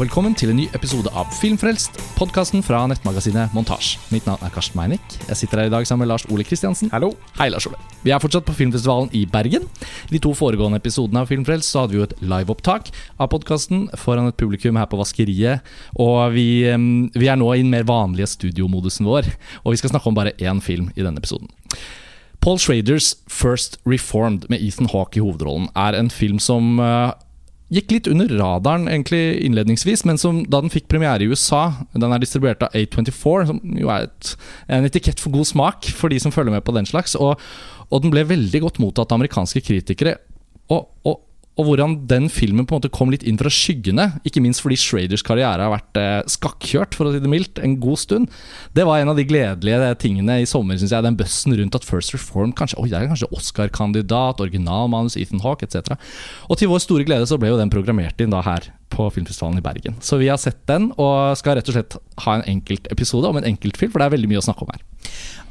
og velkommen til en ny episode av Filmfrelst, podkasten fra nettmagasinet Montasj. Mitt navn er Karsten Meinick. Jeg sitter her i dag sammen med Lars Ole Kristiansen. Hallo. Hei, Lars Ole. Vi er fortsatt på filmfestivalen i Bergen. I de to foregående episodene av Filmfrelst så hadde vi jo et liveopptak av podkasten foran et publikum her på Vaskeriet. Og vi, vi er nå i den mer vanlige studiomodusen vår, og vi skal snakke om bare én film i denne episoden. Paul Schraders First Reformed med Ethan Hawke i hovedrollen er en film som eh, gikk litt under radaren egentlig innledningsvis, men som da den fikk premiere i USA Den er distribuert av A24, som jo er et, en etikett for god smak for de som følger med på den slags. Og, og den ble veldig godt mottatt av amerikanske kritikere. Og, og, og hvordan den filmen på en måte kom litt inn fra skyggene, ikke minst fordi Schraders karriere har vært eh, skakkjørt for å si det mildt, en god stund. Det var en av de gledelige tingene i sommer, syns jeg. Den bøssen rundt at First Reform kanskje, oi, det er kanskje Oscar-kandidat, originalmanus, Ethan Hawke etc. Og til vår store glede så ble jo den programmert inn da her på Filmfestivalen i Bergen. Så vi har sett den, og skal rett og slett ha en enkeltepisode om en enkeltfilm, for det er veldig mye å snakke om her.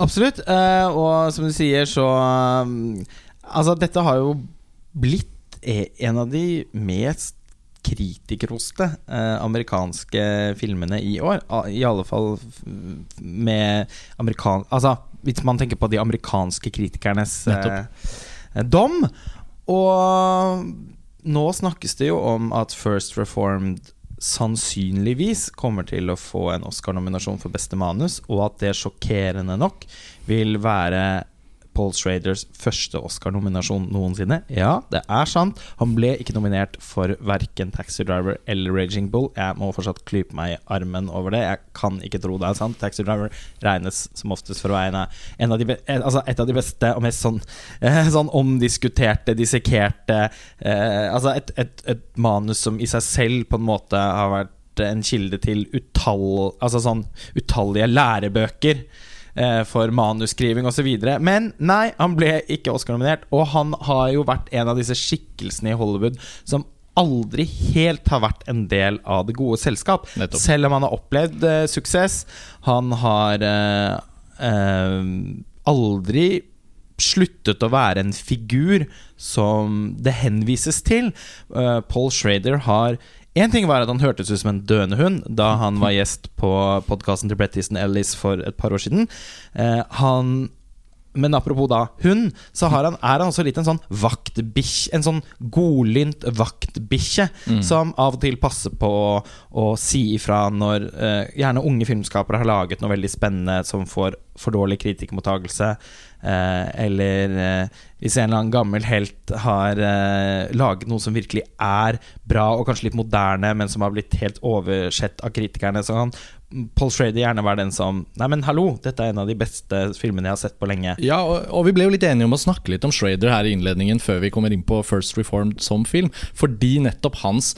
Absolutt. eh, og som du sier, så um, Altså, dette har jo blitt e- en av de mest kritikerroste eh, amerikanske filmene i år. I alle fall med amerikan... Altså, hvis man tenker på de amerikanske kritikernes eh, dom. Og nå snakkes det jo om at First Reformed sannsynligvis kommer til å få en Oscar-nominasjon for beste manus, og at det sjokkerende nok vil være Paul Schraders første Oscar-nominasjon noensinne. Ja, det er sant. Han ble ikke nominert for verken Taxi Driver eller Raging Bull. Jeg må fortsatt klype meg i armen over det. Jeg kan ikke tro det er sant. Taxi Driver regnes som oftest for å være en av, de, eh, altså et av de beste og mest sånn, eh, sånn omdiskuterte, dissekerte eh, Altså et, et, et manus som i seg selv på en måte har vært en kilde til utall, altså sånn utallige lærebøker for manusskriving osv. Men nei, han ble ikke Oscar-nominert. Og han har jo vært en av disse skikkelsene i Hollywood som aldri helt har vært en del av det gode selskap. Nettopp. Selv om han har opplevd eh, suksess. Han har eh, eh, aldri sluttet å være en figur som det henvises til. Eh, Paul Schrader har Én ting var at han hørtes ut som en døende hund da han var gjest på podkasten til Brett Easton Ellis for et par år siden. Eh, han men apropos da hund, så har han, er han også litt en sånn vaktbikkje. En sånn godlynt vaktbikkje som av og til passer på å, å si ifra når eh, gjerne unge filmskapere har laget noe veldig spennende som får for dårlig kritikermottagelse. Eh, eller eh, hvis en eller annen gammel helt har eh, laget noe som virkelig er bra og kanskje litt moderne, men som har blitt helt oversett av kritikerne, så kan Paul Schrader gjerne være den som Nei, men hallo, dette er en av de beste filmene jeg har sett på lenge. Ja, og, og vi ble jo litt enige om å snakke litt om Schrader her i innledningen før vi kommer inn på First Reformed som film, fordi nettopp hans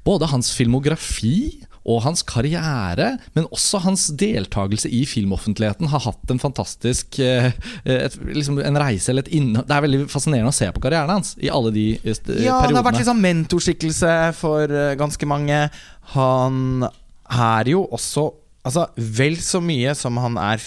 Både hans filmografi og hans karriere, men også hans deltakelse i filmoffentligheten, har hatt en fantastisk eh, et, liksom En reise eller et innhold Det er veldig fascinerende å se på karrieren hans i alle de periodene. st- Ja, han har vært liksom mentorskikkelse for eh, ganske mange. Han er jo også Altså, vel så mye som han er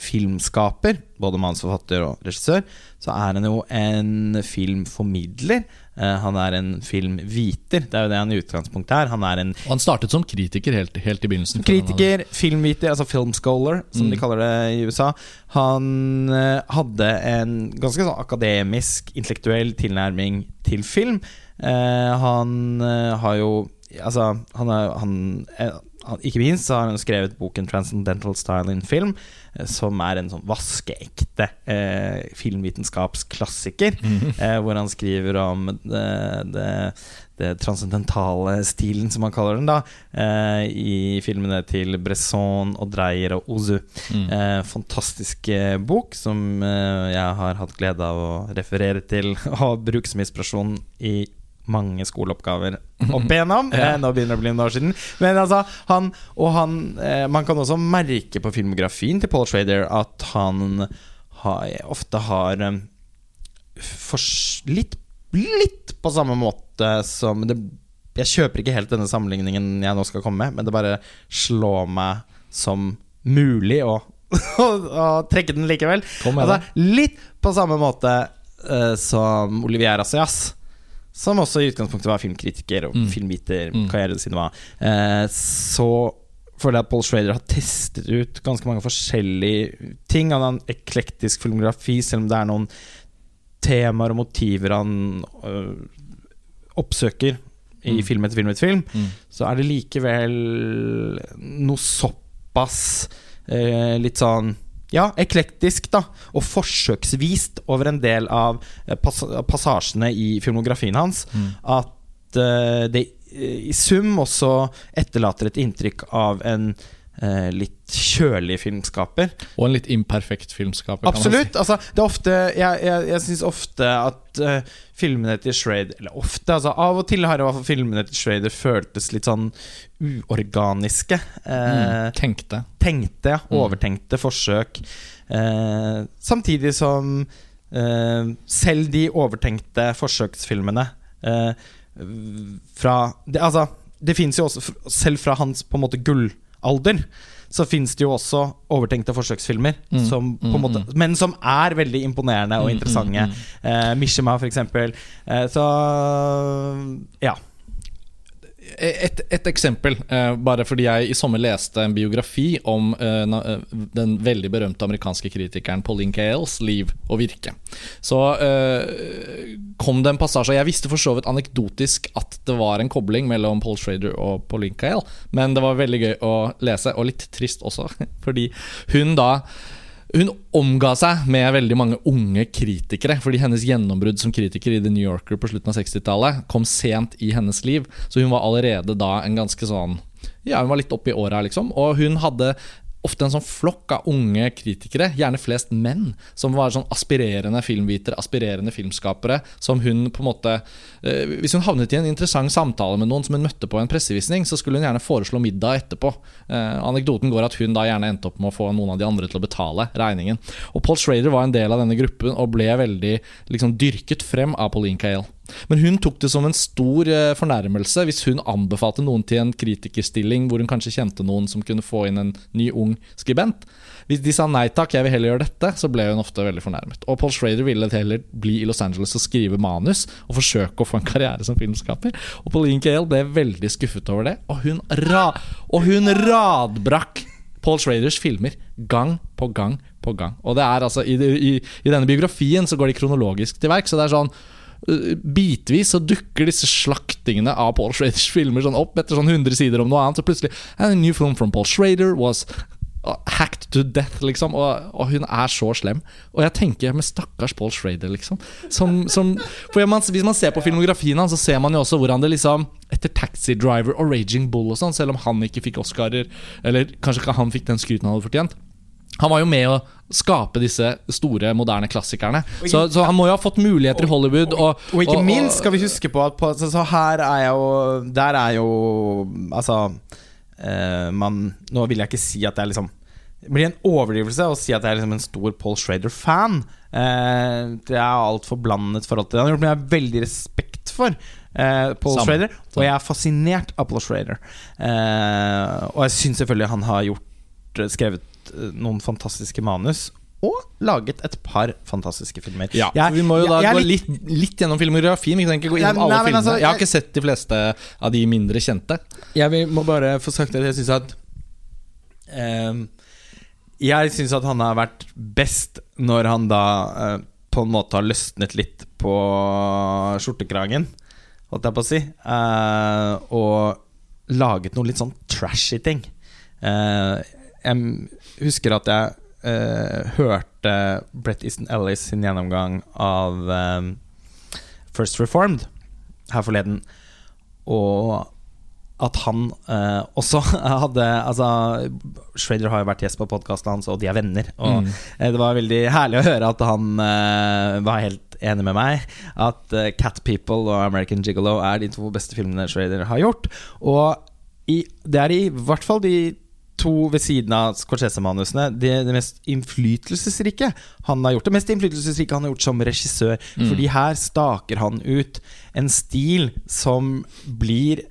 filmskaper, både manusforfatter og regissør, så er han jo en filmformidler. Eh, han er en filmviter. Det er jo det han i utgangspunktet er. Han er en Og han startet som kritiker helt, helt i begynnelsen. Kritiker, hadde- filmviter, altså film scholar, som de kaller det i USA. Han eh, hadde en ganske sånn akademisk, intellektuell tilnærming til film. Eh, han eh, har jo Altså, han er han, han, Ikke minst så har han skrevet boken 'Transcendental Style in Film', som er en sånn vaskeekte eh, filmvitenskapsklassiker. eh, hvor han skriver om det, det det transcendentale stilen, som han kaller den, da, eh, i filmene til Bresson og Dreyer og Ozu. Mm. Eh, fantastisk eh, bok som eh, jeg har hatt glede av å referere til og bruke som inspirasjon i mange skoleoppgaver opp igjennom. Ja. eh, nå begynner det å bli noen år siden. Men altså, han og han eh, Man kan også merke på filmografien til Paul Schrader at han har, ofte har eh, fors- litt, litt på samme måte som det, Jeg kjøper ikke helt denne sammenligningen jeg nå skal komme med, men det bare slår meg som mulig å, å, å trekke den likevel. Altså, litt på samme måte uh, som Olivier Assayas. Som også i utgangspunktet var filmkritiker og Mm. filmviter, Mm. karrieren sin var, eh, så føler jeg at Paul Schrader har testet ut ganske mange forskjellige ting. Han har en eklektisk filmografi, selv om det er noen temaer og motiver han øh, oppsøker i Mm. film etter film etter film, Mm. så er det likevel noe såpass eh, litt sånn ja, eklektisk, da, og forsøksvist over en del av eh, pass passasjene i filmografien hans, Mm. at uh, det eh, i sum også etterlater et inntrykk av en litt kjølig filmskaper. Og en litt imperfekt filmskaper. kan man si. Absolutt. Altså, det er ofte Jeg, jeg, jeg syns ofte at uh, filmene til Schrader Eller ofte, altså av og til har i hvert fall filmene til Schrader føltes litt sånn uorganiske. Eh, Mm. Tenkte. Tenkte, ja. Mm. Overtenkte forsøk. Eh, samtidig som eh, selv de overtenkte forsøksfilmene eh, fra det, Altså, det fins jo også Selv fra hans på en måte gullalder så fins det jo også overtenkte forsøksfilmer, Mm, som på en mm, måte, mm. men som er veldig imponerende og Mm, interessante. mm, mm. Eh, Mishima, for eksempel. Eh, så. Et, et eksempel, eh, bare fordi jeg i sommer leste en biografi om eh, eh, den veldig berømte amerikanske kritikeren Pauline Kales liv og virke. Så eh, kom det en passasje Jeg visste for så vidt anekdotisk at det var en kobling mellom Paul Schrader og Pauline Kael, men det var veldig gøy å lese, og litt trist også, fordi hun da hun omga seg med veldig mange unge kritikere, fordi hennes gjennombrudd som kritiker i The New Yorker på slutten av 60-tallet kom sent i hennes liv. Så hun var allerede da en ganske sånn Ja, hun var litt oppi åra, liksom. Og hun hadde ofte en sånn flokk av unge kritikere, gjerne flest menn, som var sånn aspirerende filmvitere, aspirerende filmskapere, som hun på en måte eh, Hvis hun havnet i en interessant samtale med noen som hun møtte på en pressevisning, så skulle hun gjerne foreslå middag etterpå. Eh, anekdoten går at hun da gjerne endte opp med å få noen av de andre til å betale regningen. Og Paul Schrader var en del av denne gruppen og ble veldig liksom, dyrket frem av Pauline Kael. Men hun tok det som en stor eh, fornærmelse hvis hun anbefalte noen til en kritikerstilling hvor hun kanskje kjente noen som kunne få inn en ny, ung skribent. Hvis de sa nei takk, jeg vil heller gjøre dette, så ble hun ofte veldig fornærmet. Og Paul Schrader ville heller bli i Los Angeles og skrive manus og forsøke å få en karriere som filmskaper. Og Pauline Kael ble veldig skuffet over det, og hun, ra og hun radbrakk Paul Schraders filmer gang på gang på gang. Og det er altså i, i, i denne biografien så går de kronologisk til verk, så det er sånn Bitvis så dukker disse slaktingene av Paul Schraders filmer sånn opp etter sånn 100 sider om noe annet. Så plutselig A new film from Paul Schrader was uh, hacked to death, liksom. Og, og hun er så slem. Og jeg tenker med stakkars Paul Schrader, liksom. Som, som, for man, hvis man ser på filmografien hans, så ser man jo også hvordan det liksom Etter Taxi Driver og Raging Bull og sånn, selv om han ikke fikk Oscarer, eller kanskje ikke han fikk den skryten han hadde fortjent. Han var jo med å skape disse store, moderne klassikerne. Så, så han må jo ha fått muligheter i Hollywood. Og, Og ikke minst skal vi huske på at på, så, så her er jo Der er jo Altså eh, Man Nå vil jeg ikke si at det er liksom Det blir en overdrivelse å si at jeg er liksom en stor Paul Schrader-fan. Eh, det er altfor blandet forhold til det. Han har gjort meg veldig respekt for. Eh, Paul Samme. Schrader, og jeg er fascinert av Paul Schrader. Eh, og jeg syns selvfølgelig han har gjort skrevet eh, noen fantastiske manus. Og laget et par fantastiske filmer. Ja, Jeg- Vi må jo da jeg gå litt, litt gjennom filmografien. Vi trenger ikke gå Nei, innom alle nei, filmene. altså, jeg har ikke sett de fleste av de mindre kjente. Jeg vil, må bare få sagt at jeg syns at um, Jeg syns at han har vært best når han da uh, på en måte har løsnet litt på skjortekragen, holdt jeg på å si, uh, og laget noe litt sånn trashy ting. Eh, jeg husker at jeg uh, hørte Brett Easton Ellis sin gjennomgang av um, First Reformed her forleden, og at han uh, også hadde Altså, Schrader har jo vært gjest på podkasten hans, og de er venner. Og Mm. det var veldig herlig å høre at han uh, var helt enig med meg. At uh, Cat People og American Gigolo er de to beste filmene Schrader har gjort. Og i, det er i hvert fall de to ved siden av Scorsese-manusene det, det mest innflytelsesrike han har gjort. Det mest innflytelsesrike han har gjort som regissør. Mm. Fordi her staker han ut en stil som blir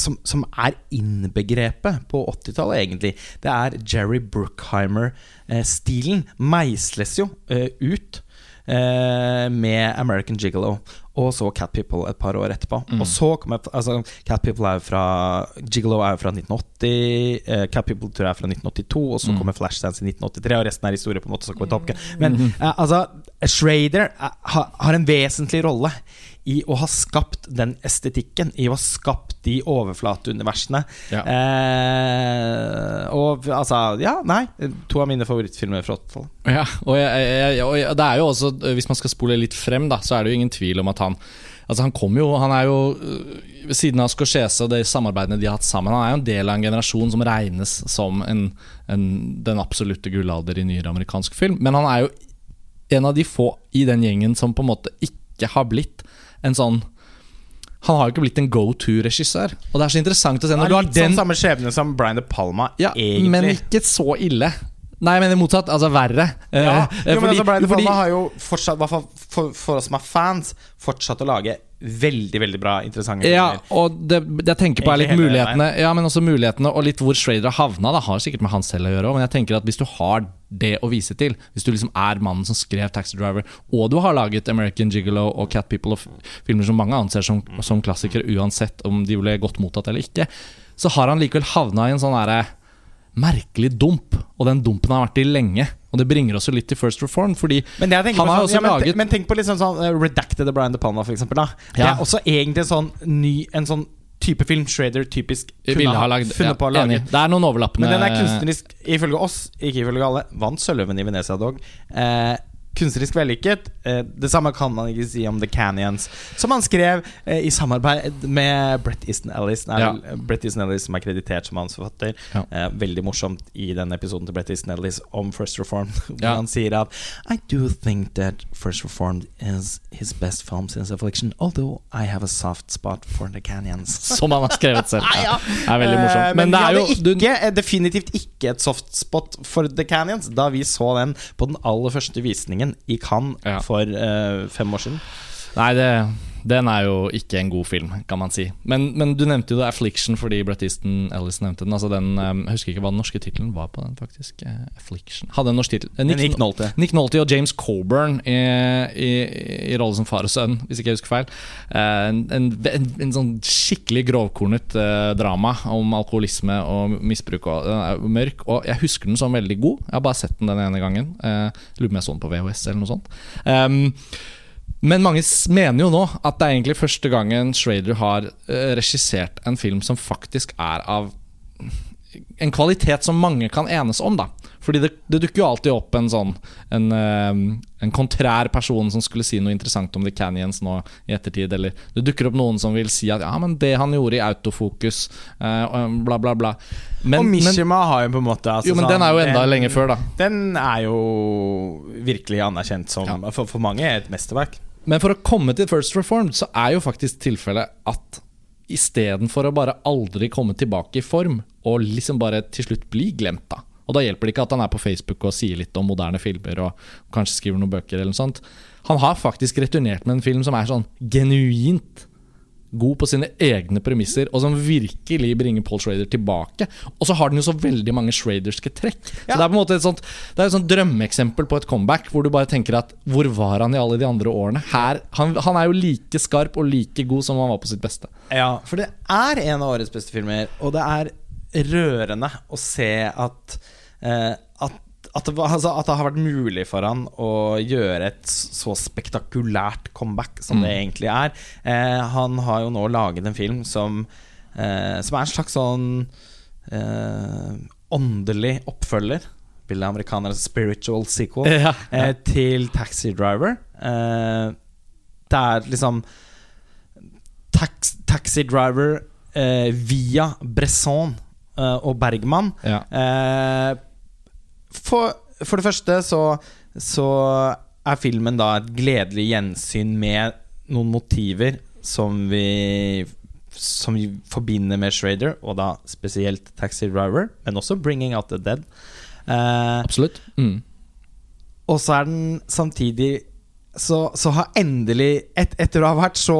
som, som er innbegrepet på 80-tallet, egentlig. Det er Jerry Bruckheimer-stilen. Meisles jo eh, ut eh, med American Gigolo. og så Cat People et par år etterpå. Og så kom jeg, altså, Cat People er jo fra Gigolo er jo fra 1980. eh, Cat People tror jeg er fra 1982, og så kommer Flashdance i 1983. Og resten er historie, på en måte. Så kommer Top Gun. Men eh, altså, Schrader eh, har, har en vesentlig rolle i å ha skapt den estetikken, i å ha skapt de overflateuniversene. Ja. Eh, og altså, ja, nei. To av mine favorittfilmer fra 80-tallet. Ja, og, jeg, jeg, og det er jo også Hvis man skal spole litt frem, da så er det jo ingen tvil om at han Altså Han kom jo, han er jo øh, ved siden av Scorsese og de samarbeidene de har hatt sammen, han er jo en del av en generasjon som regnes som en, en, den absolutte gullalder i nyere amerikansk film. Men han er jo en av de få i den gjengen som på en måte ikke har blitt en sånn Han har jo ikke blitt en go to-regissør. Og det er så interessant å se når du har litt den sånn samme skjebne som Brian De Palma, ja, egentlig. Men ikke så ille. Nei, men motsatt. Altså verre. Ja, Eh, jo, men altså Brian De fordi- Palma har jo fortsatt, i hvert fall for, for oss som er fans, fortsatt å lage veldig, veldig bra, interessante Ja, og det, det jeg tenker på er litt hele mulighetene Ja, men også mulighetene og litt hvor Schrader har havna. Det har sikkert med han selv å gjøre òg, men jeg tenker at hvis du har det å vise til, hvis du liksom er mannen som skrev Taxi Driver, og du har laget American Gigolo og Cat People og filmer som mange anser som, som klassikere uansett om de ble godt mottatt eller ikke, så har han likevel havna i en sånn derre merkelig dump, og den dumpen har vært i lenge. Og det bringer oss jo litt til First Reform, fordi Men, jeg han på har sånn, også ja, men, laget men tenk på liksom sånn uh, Redacted Brian De Palma, for eksempel. Da. Det Ja. er også egentlig en sånn ny En sånn type film Schrader typisk kunne ha lagd funnet ja, på å lage. enig. Det er noen overlappende Men den er kunstnerisk, ifølge oss, ikke ifølge alle, vant Sølvøven i Venezia dog. Eh, kunstnerisk vellykket. Eh, det samme kan man ikke si om The Canyons, som han skrev eh, i samarbeid med Brett Easton Ellis. Er Ja. Brett Easton Ellis som er kreditert som hans forfatter. Ja. Eh, veldig morsomt i den episoden til Brett Easton Ellis om First Reformed, hvor Ja. han sier at I do think that First Reformed is his best film since Affliction, although I have a soft spot for The Canyons. Som han har skrevet selv. Ja. Det er veldig morsomt. Men, Men det er jo du, ikke, definitivt ikke et soft spot for The Canyons da vi så den på den aller første visningen i Cannes Ja. for eh, fem år siden. Nei, det, den er jo ikke en god film, kan man si. Men, men du nevnte jo The Affliction fordi Brett Easton Ellis nevnte den. Altså den eh, Jeg husker ikke hva den norske tittelen var på den, faktisk. Eh, Affliction. Hadde en norsk tittel. Nick, Nick Nolte. Nick Nolte og James Coburn i, i, i rolle som far og sønn, hvis ikke jeg husker feil. Eh, En, en, en, en sånn skikkelig grovkornet eh, drama om alkoholisme og misbruk. Og, den er mørk. Og jeg husker den som veldig god. Jeg har bare sett den den ene gangen. Eh, Lurer på om jeg så den på VHS eller noe sånt. Um, men mange mener jo nå at det er egentlig første gangen Schrader har eh, regissert en film som faktisk er av en kvalitet som mange kan enes om, da. Fordi det, det dukker jo alltid opp en sånn en, eh, en kontrær person som skulle si noe interessant om The Canyons nå i ettertid. Eller det dukker opp noen som vil si at ja, men det han gjorde i autofokus, eh, og bla, bla, bla. Men, og men, Mishima har jo på en måte altså, jo, men den er jo enda den- lenge før, da. Den er jo virkelig anerkjent som Ja. for, for mange et mesterverk. Men for å komme til First Reformed, så er jo faktisk tilfellet at istedenfor å bare aldri komme tilbake i form, og liksom bare til slutt bli glemt, da. Og da hjelper det ikke at han er på Facebook og sier litt om moderne filmer og kanskje skriver noen bøker eller noe sånt. Han har faktisk returnert med en film som er sånn genuint god på sine egne premisser, og som virkelig bringer Paul Schrader tilbake. Og så har den jo så veldig mange Schraderske trekk. Så Det er på en måte et sånt Det er et sånt drømmeeksempel på et comeback, hvor du bare tenker at hvor var han i alle de andre årene? Her, han, han er jo like skarp og like god som han var på sitt beste. Ja, for det er en av årets beste filmer, og det er rørende å se at eh, at, at, det, var- altså, at det har vært mulig for han å gjøre et så spektakulært comeback som Mm. det egentlig er. Eh, han har jo nå laget en film som, eh, som er en slags sånn eh, åndelig oppfølger. Vil amerikanere spiritual sequel Ja, eh, til Taxi Driver. Eh, det er liksom tax, Taxi Driver eh, via Bresson og Bergman. Ja. Eh, for, for det første så, så er filmen da et gledelig gjensyn med noen motiver som vi Som vi forbinder med Schrader, og da spesielt Taxi Driver, men også Bringing Out the Dead. Eh, Absolutt. Mm. og så er den samtidig så, så har endelig et, Etter å ha vært så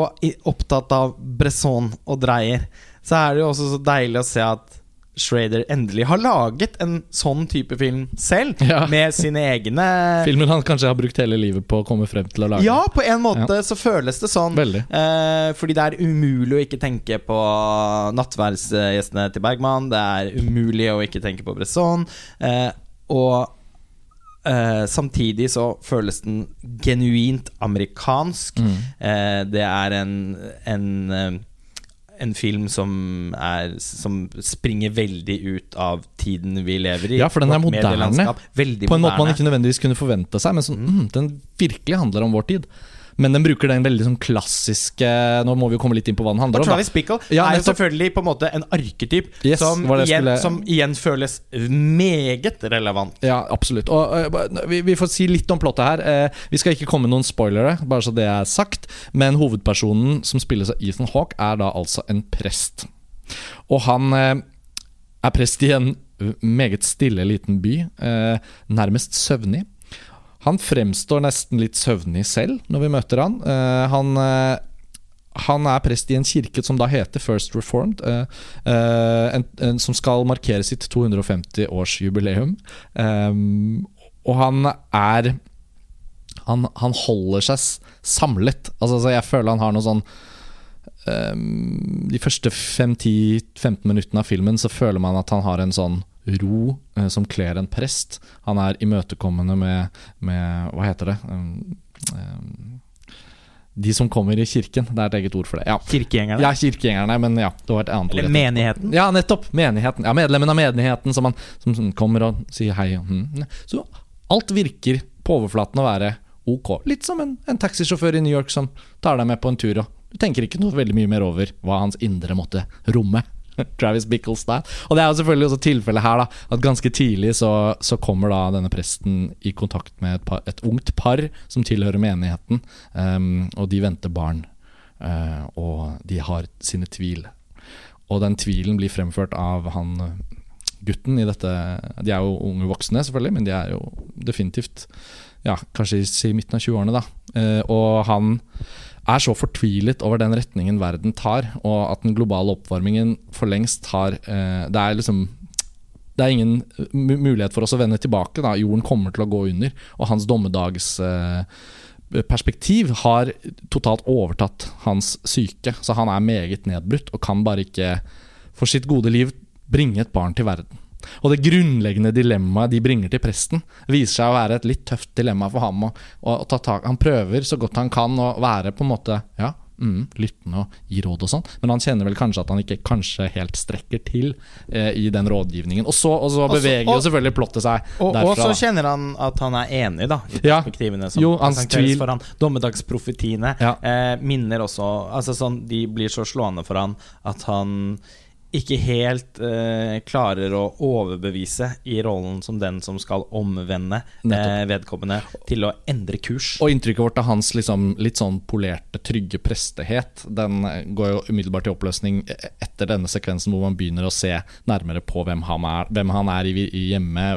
opptatt av Bresson og Dreyer, så er det jo også så deilig å se at Schrader endelig har laget en sånn type film selv, Ja. med sine egne Filmen han kanskje har brukt hele livet på å komme frem til å lage. Ja, på en måte så føles det sånn. Eh, fordi det er umulig å ikke tenke på nattverdsgjestene til Bergman. Det er umulig å ikke tenke på Bresson. Eh, og Uh, samtidig så føles den genuint amerikansk. Mm. Uh, det er en, en eh, en film som, er, som springer veldig ut av tiden vi lever i. Ja, for den er moderne. På en måte man ikke nødvendigvis kunne forvente seg, men som, mm, den virkelig handler om vår tid. Men den bruker den veldig sånn klassiske Nå må vi jo komme litt inn på hva den handler om. Travis Bickle Ja, er jo selvfølgelig på en måte en arketyp Yes, som, igjen, skulle- som igjen føles meget relevant. Ja, absolutt. Og uh, vi, vi får si litt om plottet her. Uh, vi skal ikke komme med noen spoilere, bare så det er sagt. Men hovedpersonen, som spilles av Ethan Hawke, er da altså en prest. Og han uh, er prest i en meget stille liten by, nærmest søvnig. Han fremstår nesten litt søvnig selv når vi møter han. Eh, han eh, han er prest i en kirke som da heter First Reformed, eh, eh, en, en, som skal markere sitt 250-årsjubileum. Um, og han er han, han holder seg samlet. Altså, så jeg føler han har noe sånn De første 5-10-15 minuttene av filmen så føler man at han har en sånn ro eh, som kler en prest. Han er imøtekommende med, med Hva heter det? Um, um, de som kommer i kirken. Det er et eget ord for det. Ja, Kirkegjengerne. ja kirkegjengerne, men ja, det var et annet ord. Eller jeg menigheten. Ja, nettopp. Menigheten. Ja, Medlemmen av menigheten som, man, som, som kommer og sier hei. hm. Så alt virker på overflaten å være ok. Litt som en, en taxisjåfør i New York som tar deg med på en tur. Og du tenker ikke noe veldig mye mer over hva hans indre måtte romme. Travis Bickles-style. Og det er jo selvfølgelig også tilfellet her, da. At ganske tidlig så, så kommer da denne presten i kontakt med et, par, et ungt par som tilhører menigheten. Um, og de venter barn. Uh, og de har sine tvil. Og den tvilen blir fremført av han gutten i dette De er jo unge voksne, selvfølgelig, men de er jo definitivt ja, kanskje i midten av 20-årene, da. Uh, og han er så fortvilet over den retningen verden tar, og at den globale oppvarmingen for lengst har eh, Det er liksom det er ingen mulighet for oss å vende tilbake. Da. Jorden kommer til å gå under. Og hans dommedagsperspektiv har totalt overtatt hans syke. Så han er meget nedbrutt og kan bare ikke for sitt gode liv bringe et barn til verden. Og det grunnleggende dilemmaet de bringer til presten, viser seg å være et litt tøft dilemma for ham. å- å- å ta tak. Han prøver så godt han kan å være på en måte ja, mm, lyttende og gi råd og sånn, men han kjenner vel kanskje at han ikke kanskje helt strekker til eh, i den rådgivningen. Og så, og så Og så- beveger og- jo selvfølgelig plottet seg Og, og så kjenner han at han er enig da i Ja. perspektivene som Jo, presenteres for han. Dommedagsprofetiene Ja. eh, minner også altså sånn, De blir så slående for han at han ikke helt eh, klarer å overbevise i rollen som den som skal omvende eh, vedkommende til å endre kurs. Og inntrykket vårt av hans liksom, litt sånn polerte, trygge prestehet, den eh, går jo umiddelbart i oppløsning e- etter denne sekvensen hvor man begynner å se nærmere på hvem han er, hvem han er i, i hjemme,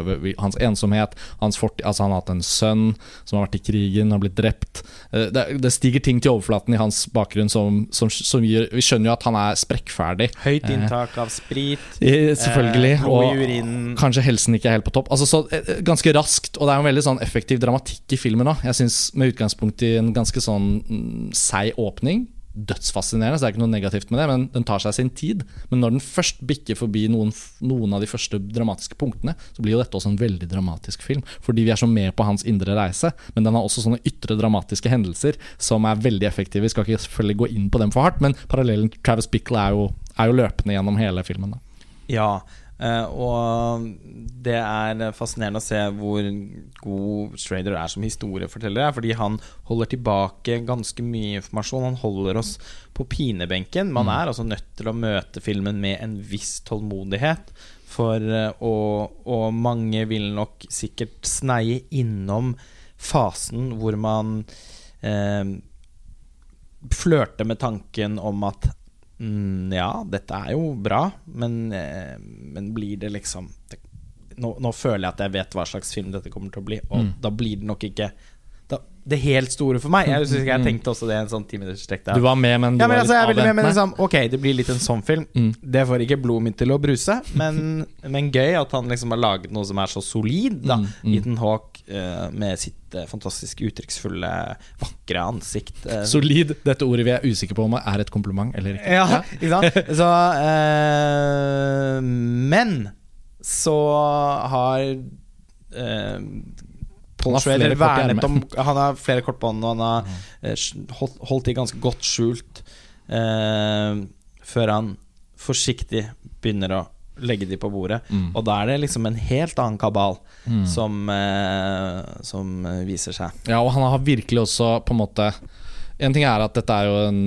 hans ensomhet. Hans fortid, altså han har hatt en sønn som har vært i krigen, har blitt drept. Eh, Det, det stiger ting til overflaten i hans bakgrunn som, som, som gir Vi skjønner jo at han er sprekkferdig. Høyt Eh, inntak av sprit. Eh, Selvfølgelig. Eh, og kanskje helsen ikke er helt på topp. Altså så eh, Ganske raskt, og det er en veldig sånn effektiv dramatikk i filmen òg. Jeg synes Med utgangspunkt i en ganske sånn mm, seig åpning. Dødsfascinerende, så det er ikke noe negativt med det, men den tar seg sin tid. Men når den først bikker forbi noen, noen av de første dramatiske punktene, så blir jo dette også en veldig dramatisk film. Fordi vi er så med på hans indre reise, men den har også sånne ytre dramatiske hendelser som er veldig effektive. Vi skal ikke selvfølgelig gå inn på dem for hardt, men parallellen Travis Bickle er jo, er jo løpende gjennom hele filmen. Da. Ja, eh, og det er fascinerende å se hvor god Strader er som historieforteller. Fordi han holder tilbake ganske mye informasjon. Han holder oss på pinebenken. Man er altså nødt til å møte filmen med en viss tålmodighet. For, eh, og, og mange vil nok sikkert sneie innom fasen hvor man eh, flørter med tanken om at mm, ja, dette er jo bra, men, eh, men blir det liksom det, nå, nå føler jeg at jeg vet hva slags film dette kommer til å bli, og Mm. da blir det nok ikke det helt store for meg. Jeg, synes ikke jeg tenkte også det en sånn timinutters Du var med, men du ja, men var altså, er litt med, men liksom, Ok, det blir litt en sånn film. Mm. Det får ikke blodet mitt til å bruse, men, men gøy at han liksom har laget noe som er så solid. da Mm, mm. Ethan Hawk uh, med sitt uh, fantastisk uttrykksfulle, vakre ansikt. Uh. Solid. Dette ordet vi er usikre på om er et kompliment eller ikke. Ja, ikke sant? Så eh, Men så har eh, Paul Schrader vernet om. Han har flere kort på hånden, og han har eh, holdt, holdt de ganske godt skjult eh, før han forsiktig begynner å legge de på bordet. Mm. Og da er det liksom en helt annen kabal Mm. som, eh, som eh, viser seg. Ja, og han har virkelig også på en måte En ting er at dette er jo en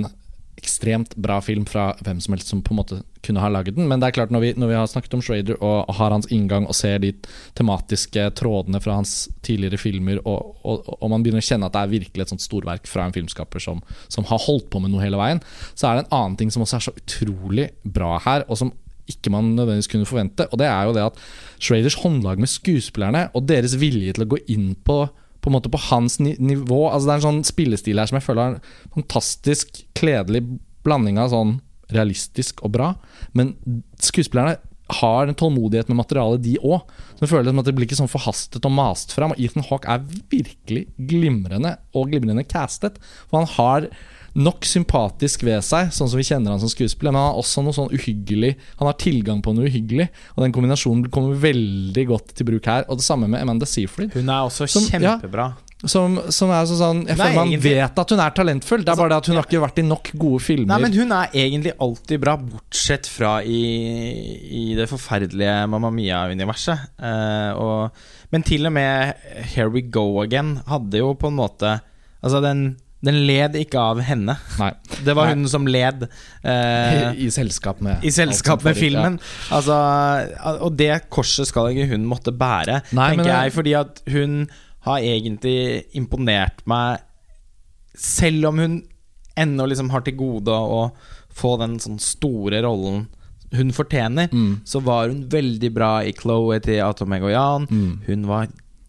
ekstremt bra film fra hvem som helst som på en måte kunne ha laget den, men det er klart når vi, når vi har snakket om Schrader og har hans inngang og ser de tematiske trådene fra hans tidligere filmer, og, og, og man begynner å kjenne at det er virkelig et sånt storverk fra en filmskaper som, som har holdt på med noe hele veien, så er det en annen ting som også er så utrolig bra her, og som ikke man nødvendigvis kunne forvente. Og det er jo det at Schraders håndlag med skuespillerne og deres vilje til å gå inn på på en måte på hans nivå Altså Det er en sånn spillestil her som jeg føler er en fantastisk kledelig blanding av sånn realistisk og bra. Men skuespillerne har en tålmodighet med materialet, de òg. Så føler som at det blir ikke sånn forhastet og mast fram. Og Ethan Hawke er virkelig glimrende og glimrende castet. For han har nok sympatisk ved seg, sånn som vi kjenner han som skuespiller, men han har også noe sånn uhyggelig Han har tilgang på noe uhyggelig, og den kombinasjonen kommer veldig godt til bruk her. Og det samme med Amanda Seyfried. Hun er også Som- ja. Som, som er sånn sånn Jeg føler man egentlig- vet at hun er talentfull. Det er bare det at hun har ikke vært i nok gode filmer. Nei, men hun er egentlig alltid bra, bortsett fra i, i det forferdelige Mamma Mia-universet. Uh, men til og med Here We Go Again hadde jo på en måte Altså, den, den led ikke av henne. Nei. Det var Nei. hun som led. eh, I, I selskap med I selskap med filmen. Altså, og det korset skal ikke hun måtte bære, Nei, tenker men, jeg. Fordi at hun har egentlig imponert meg, selv om hun ennå liksom har til gode å få den sånn store rollen hun fortjener, Mm. så var hun veldig bra i Chloé til Atomegoyan. Mm. Hun var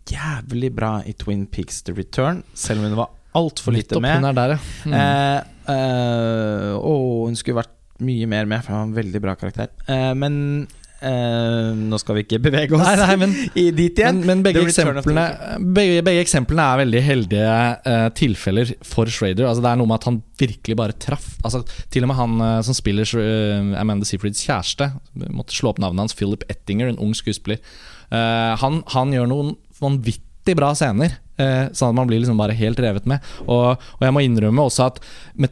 jævlig bra i Twin Peaks The Return, selv om hun var altfor lite med. hun er der, ja. Mm. Eh, eh, og hun skulle vært mye mer med, for hun var en veldig bra karakter. Eh, men eh, nå skal vi ikke bevege oss Nei, nei, men- i dit igjen. Men, men begge, eksemplene, begge, begge eksemplene er veldig heldige eh, tilfeller for Schrader. Altså, det er noe med at han virkelig bare traff. Altså, til og med han eh, som spiller eh, Amanda Seyfrieds kjæreste, måtte slå opp navnet hans, Philip Ettinger, en ung skuespiller. Eh, han, han gjør noen vanvittig bra scener, sånn at man blir liksom bare helt revet med. Og, og jeg må innrømme også at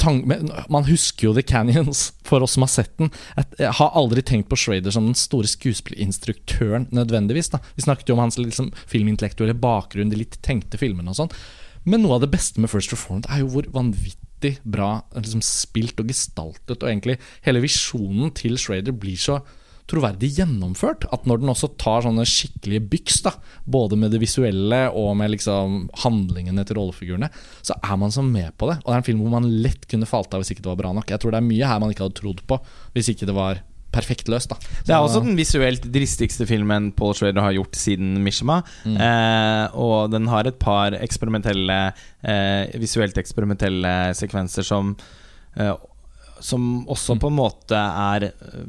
tang man husker jo The Canyons, for oss som har sett den. Jeg har aldri tenkt på Schrader som den store skuespillerinstruktøren nødvendigvis. Da. Vi snakket jo om hans liksom, filmintellektuelle bakgrunn, de litt tenkte filmene og sånn. Men noe av det beste med First Reformed er jo hvor vanvittig bra liksom, spilt og gestaltet, og egentlig hele visjonen til Schrader blir så troverdig gjennomført. At når den også tar sånne skikkelige byks, da, både med det visuelle og med liksom handlingene til rollefigurene, så er man så med på det. Og det er en film hvor man lett kunne falt av hvis ikke det var bra nok. Jeg tror det er mye her man ikke hadde trodd på hvis ikke det var perfekt løst. da Det er også den visuelt dristigste filmen Paul Schrader har gjort siden Mishima. Mm. Eh, og den har et par eksperimentelle eh, visuelt eksperimentelle sekvenser som eh, Som også Mm. på en måte er eh,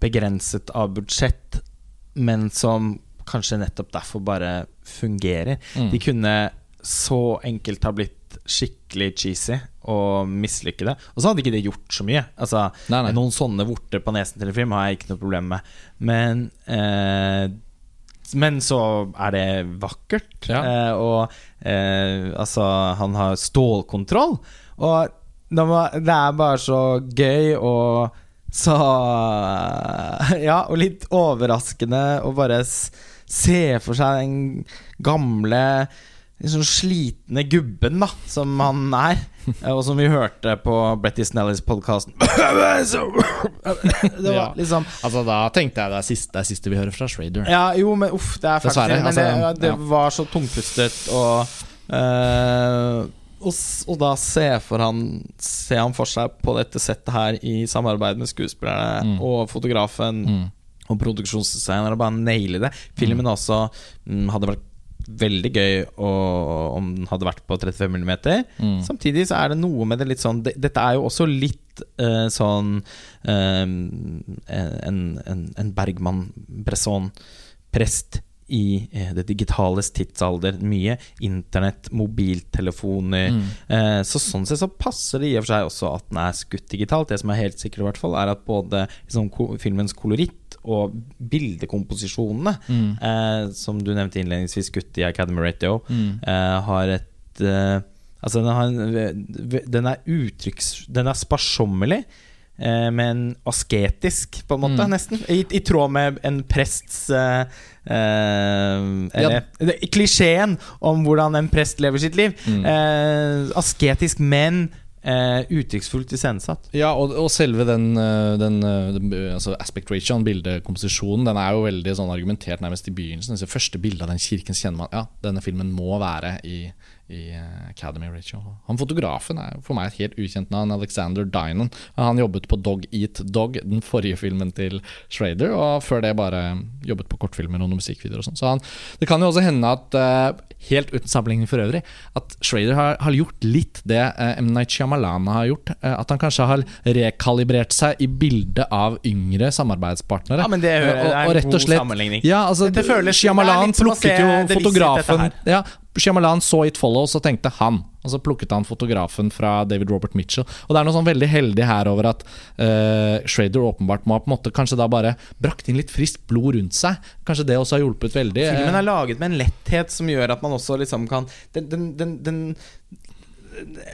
begrenset av budsjett, men som kanskje nettopp derfor bare fungerer. Mm. De kunne så enkelt ha blitt skikkelig cheesy og mislykkede. Og så hadde ikke det gjort så mye. Altså Nei, nei. Noen sånne vorter på nesen til en film har jeg ikke noe problem med. Men eh, Men så er det vakkert. Ja. Eh, og eh, altså, han har stålkontroll. Og det det er bare så gøy og så Ja, og litt overraskende å bare se for seg den gamle sånn slitne gubben da som han er, eh, og som vi hørte på Bretty Snellis podkast. det Ja. var liksom Altså Da tenkte jeg det er siste, det er siste vi hører fra Schrader. Ja, jo, men uff, det er faktisk Dessverre, det. Men altså, det, det var så tungpustet, og eh, og, og da se for han Se han for seg på dette settet her i samarbeid med skuespillerne Mm. og fotografen Mm. og produksjonsdesigneren, og bare naile det. Filmen også mm, hadde vært veldig gøy å, om den hadde vært på 35 mm. Mm. Samtidig så er det noe med det litt sånn det, Dette er jo også litt uh, sånn uh, en, en, en Bergman-Bresson-prest i eh, det digitales tidsalder. Mye internett, mobiltelefoner. Mm. Eh, så sånn sett så passer det i og for seg også at den er skutt digitalt. Det som er helt sikkert, i hvert fall, er at både liksom, ko filmens koloritt og bildekomposisjonene, Mm. eh, som du nevnte innledningsvis, skutt i Academy Radio, Mm. eh, har et eh, Altså, den, har en, den er uttrykks... Den er sparsommelig. Eh, men asketisk, på en måte, Mm. nesten. I, I tråd med en prests Eller det- klisjeen om hvordan en prest lever sitt liv. Mm. Uh, asketisk, men eh, uttrykksfullt iscenesatt. Ja, og, og selve den, eh, den, eh, den eh, altså aspect ratioen, bildekomposisjonen, den er jo veldig sånn argumentert nærmest i begynnelsen. Det første bildet av den kirken kjenner man Ja, denne filmen må være i, i Academy Ratio. Han fotografen er for meg et helt ukjent navn, Alexander Dynan. Han jobbet på Dog Eat Dog, den forrige filmen til Schrader, og før det bare jobbet på kortfilmer og noen musikkvideoer og sånn. Så han, det kan jo også hende at, helt uten sammenligning for øvrig, at Schrader har, har gjort litt det M. Night Shyamalan har gjort. eh, at han kanskje har rekalibrert seg i bildet av yngre samarbeidspartnere. Ja, men det hører- Og- det er og en rett og god slett- sammenligning. Ja, altså, det Shyamalan er plukket jo fotografen ja, Shyamalan så It Follows og tenkte han. Og så plukket han fotografen fra David Robert Mitchell. Og det er noe sånn veldig heldig her over at uh, Schrader åpenbart må ha på en måte kanskje da bare brakt inn litt friskt blod rundt seg. Kanskje det også har hjulpet veldig. eh, Filmen er laget med en letthet som gjør at man også liksom kan Den, den, den, den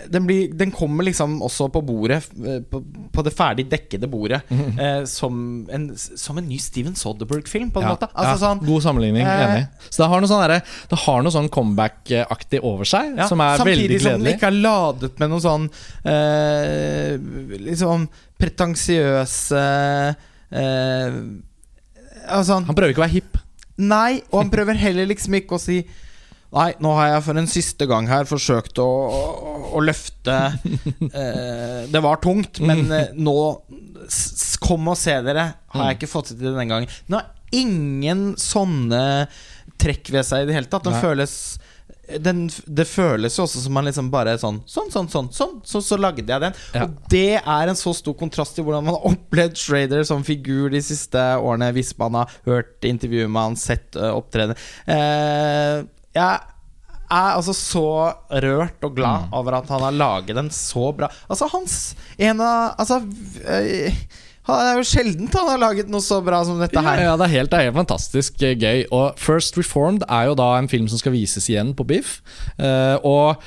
den, blir, den kommer liksom også på bordet, eh, på, på det ferdig dekkede bordet, eh, som, en, som en ny Steven Soderberg-film, på en ja, måte. Altså, ja, sånn, god sammenligning, eh, enig. Så det har noe sånn, det har noe sånn comeback-aktig over seg, ja, som er veldig gledelig. samtidig som den ikke er ladet med noe sånn eh, Liksom pretensiøse eh, Altså Han prøver ikke å være hipp. Nei, og han prøver heller liksom ikke å si Nei, nå har jeg for en siste gang her forsøkt å, å, å løfte eh, Det var tungt, men eh, nå Kom og se dere. Har jeg ikke fått det til denne gangen. Den har ingen sånne trekk ved seg i det hele tatt. Den Nei. føles den, det føles jo også som man liksom bare sånn Sånn, sånn, sånn, sånn så, så lagde jeg den. Ja. Og det er en så stor kontrast til hvordan man har opplevd Schrader som figur de siste årene, hvis man har hørt intervjuet med han, sett uh, opptreden. Eh, jeg er altså så rørt og glad over at han har laget den så bra. Altså, hans En av Altså eh, han er jo sjeldent han har laget noe så bra som dette her. Ja, ja, det er helt, det er helt fantastisk eh, gøy. Og First Reformed er jo da en film som skal vises igjen på Biff. Uh, og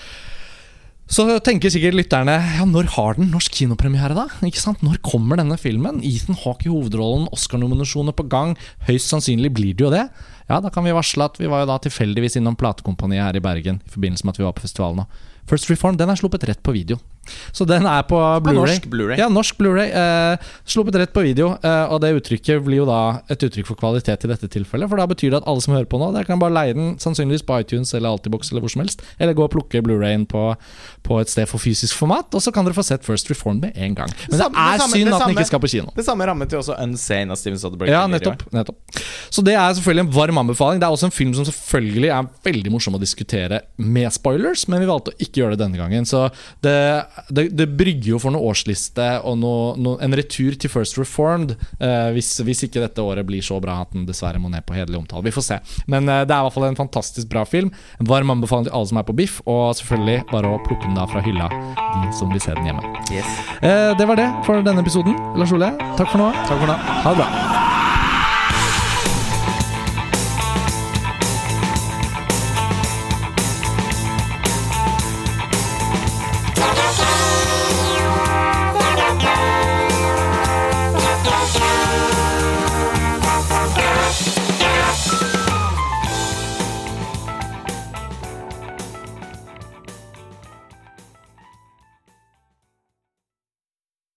så tenker sikkert lytterne Ja, når har den norsk kinopremiere, da? Ikke sant? Når kommer denne filmen? Ethan Hawke i hovedrollen, Oscar-nominasjoner på gang. Høyst sannsynlig blir det jo det. Ja, da kan vi varsle at vi var jo da tilfeldigvis innom platekompaniet her i Bergen i forbindelse med at vi var på festivalen. First Reform den er sluppet rett på video. Så den er på Blu-ray. norsk Blu-ray. Ja, norsk Blu-ray. Eh, sluppet rett på video. Eh, og det uttrykket blir jo da et uttrykk for kvalitet i dette tilfellet. For da betyr det at alle som hører på nå, dere kan bare leie den sannsynligvis på iTunes eller Altibox eller hvor som helst. Eller gå og plukke Blu-rayen på, på et sted for fysisk format, og så kan dere få sett First Reform med en gang. Men det Samme- det er samme- synd det at den ikke skal på kino. Det samme rammet jo også Unsane av Steven Soderbergh. Ja, nettopp, nettopp. Så det er selvfølgelig en varm anbefaling. Det er også en film som selvfølgelig er veldig morsom å diskutere med spoilers, men vi valgte å ikke gjøre det denne gangen. Så det, det, det brygger jo for noe årsliste og noe, noe, en retur til First Reformed, eh, hvis, hvis ikke dette året blir så bra at den dessverre må ned på hederlig omtale. Vi får se. Men eh, det er i hvert fall en fantastisk bra film. Varm anbefaling til alle som er på Biff, og selvfølgelig bare å plukke den da fra hylla, de som vil se den hjemme. Yes. Eh, det var det for denne episoden. Lars Ole, takk for nå. Takk for nå. Ha det bra.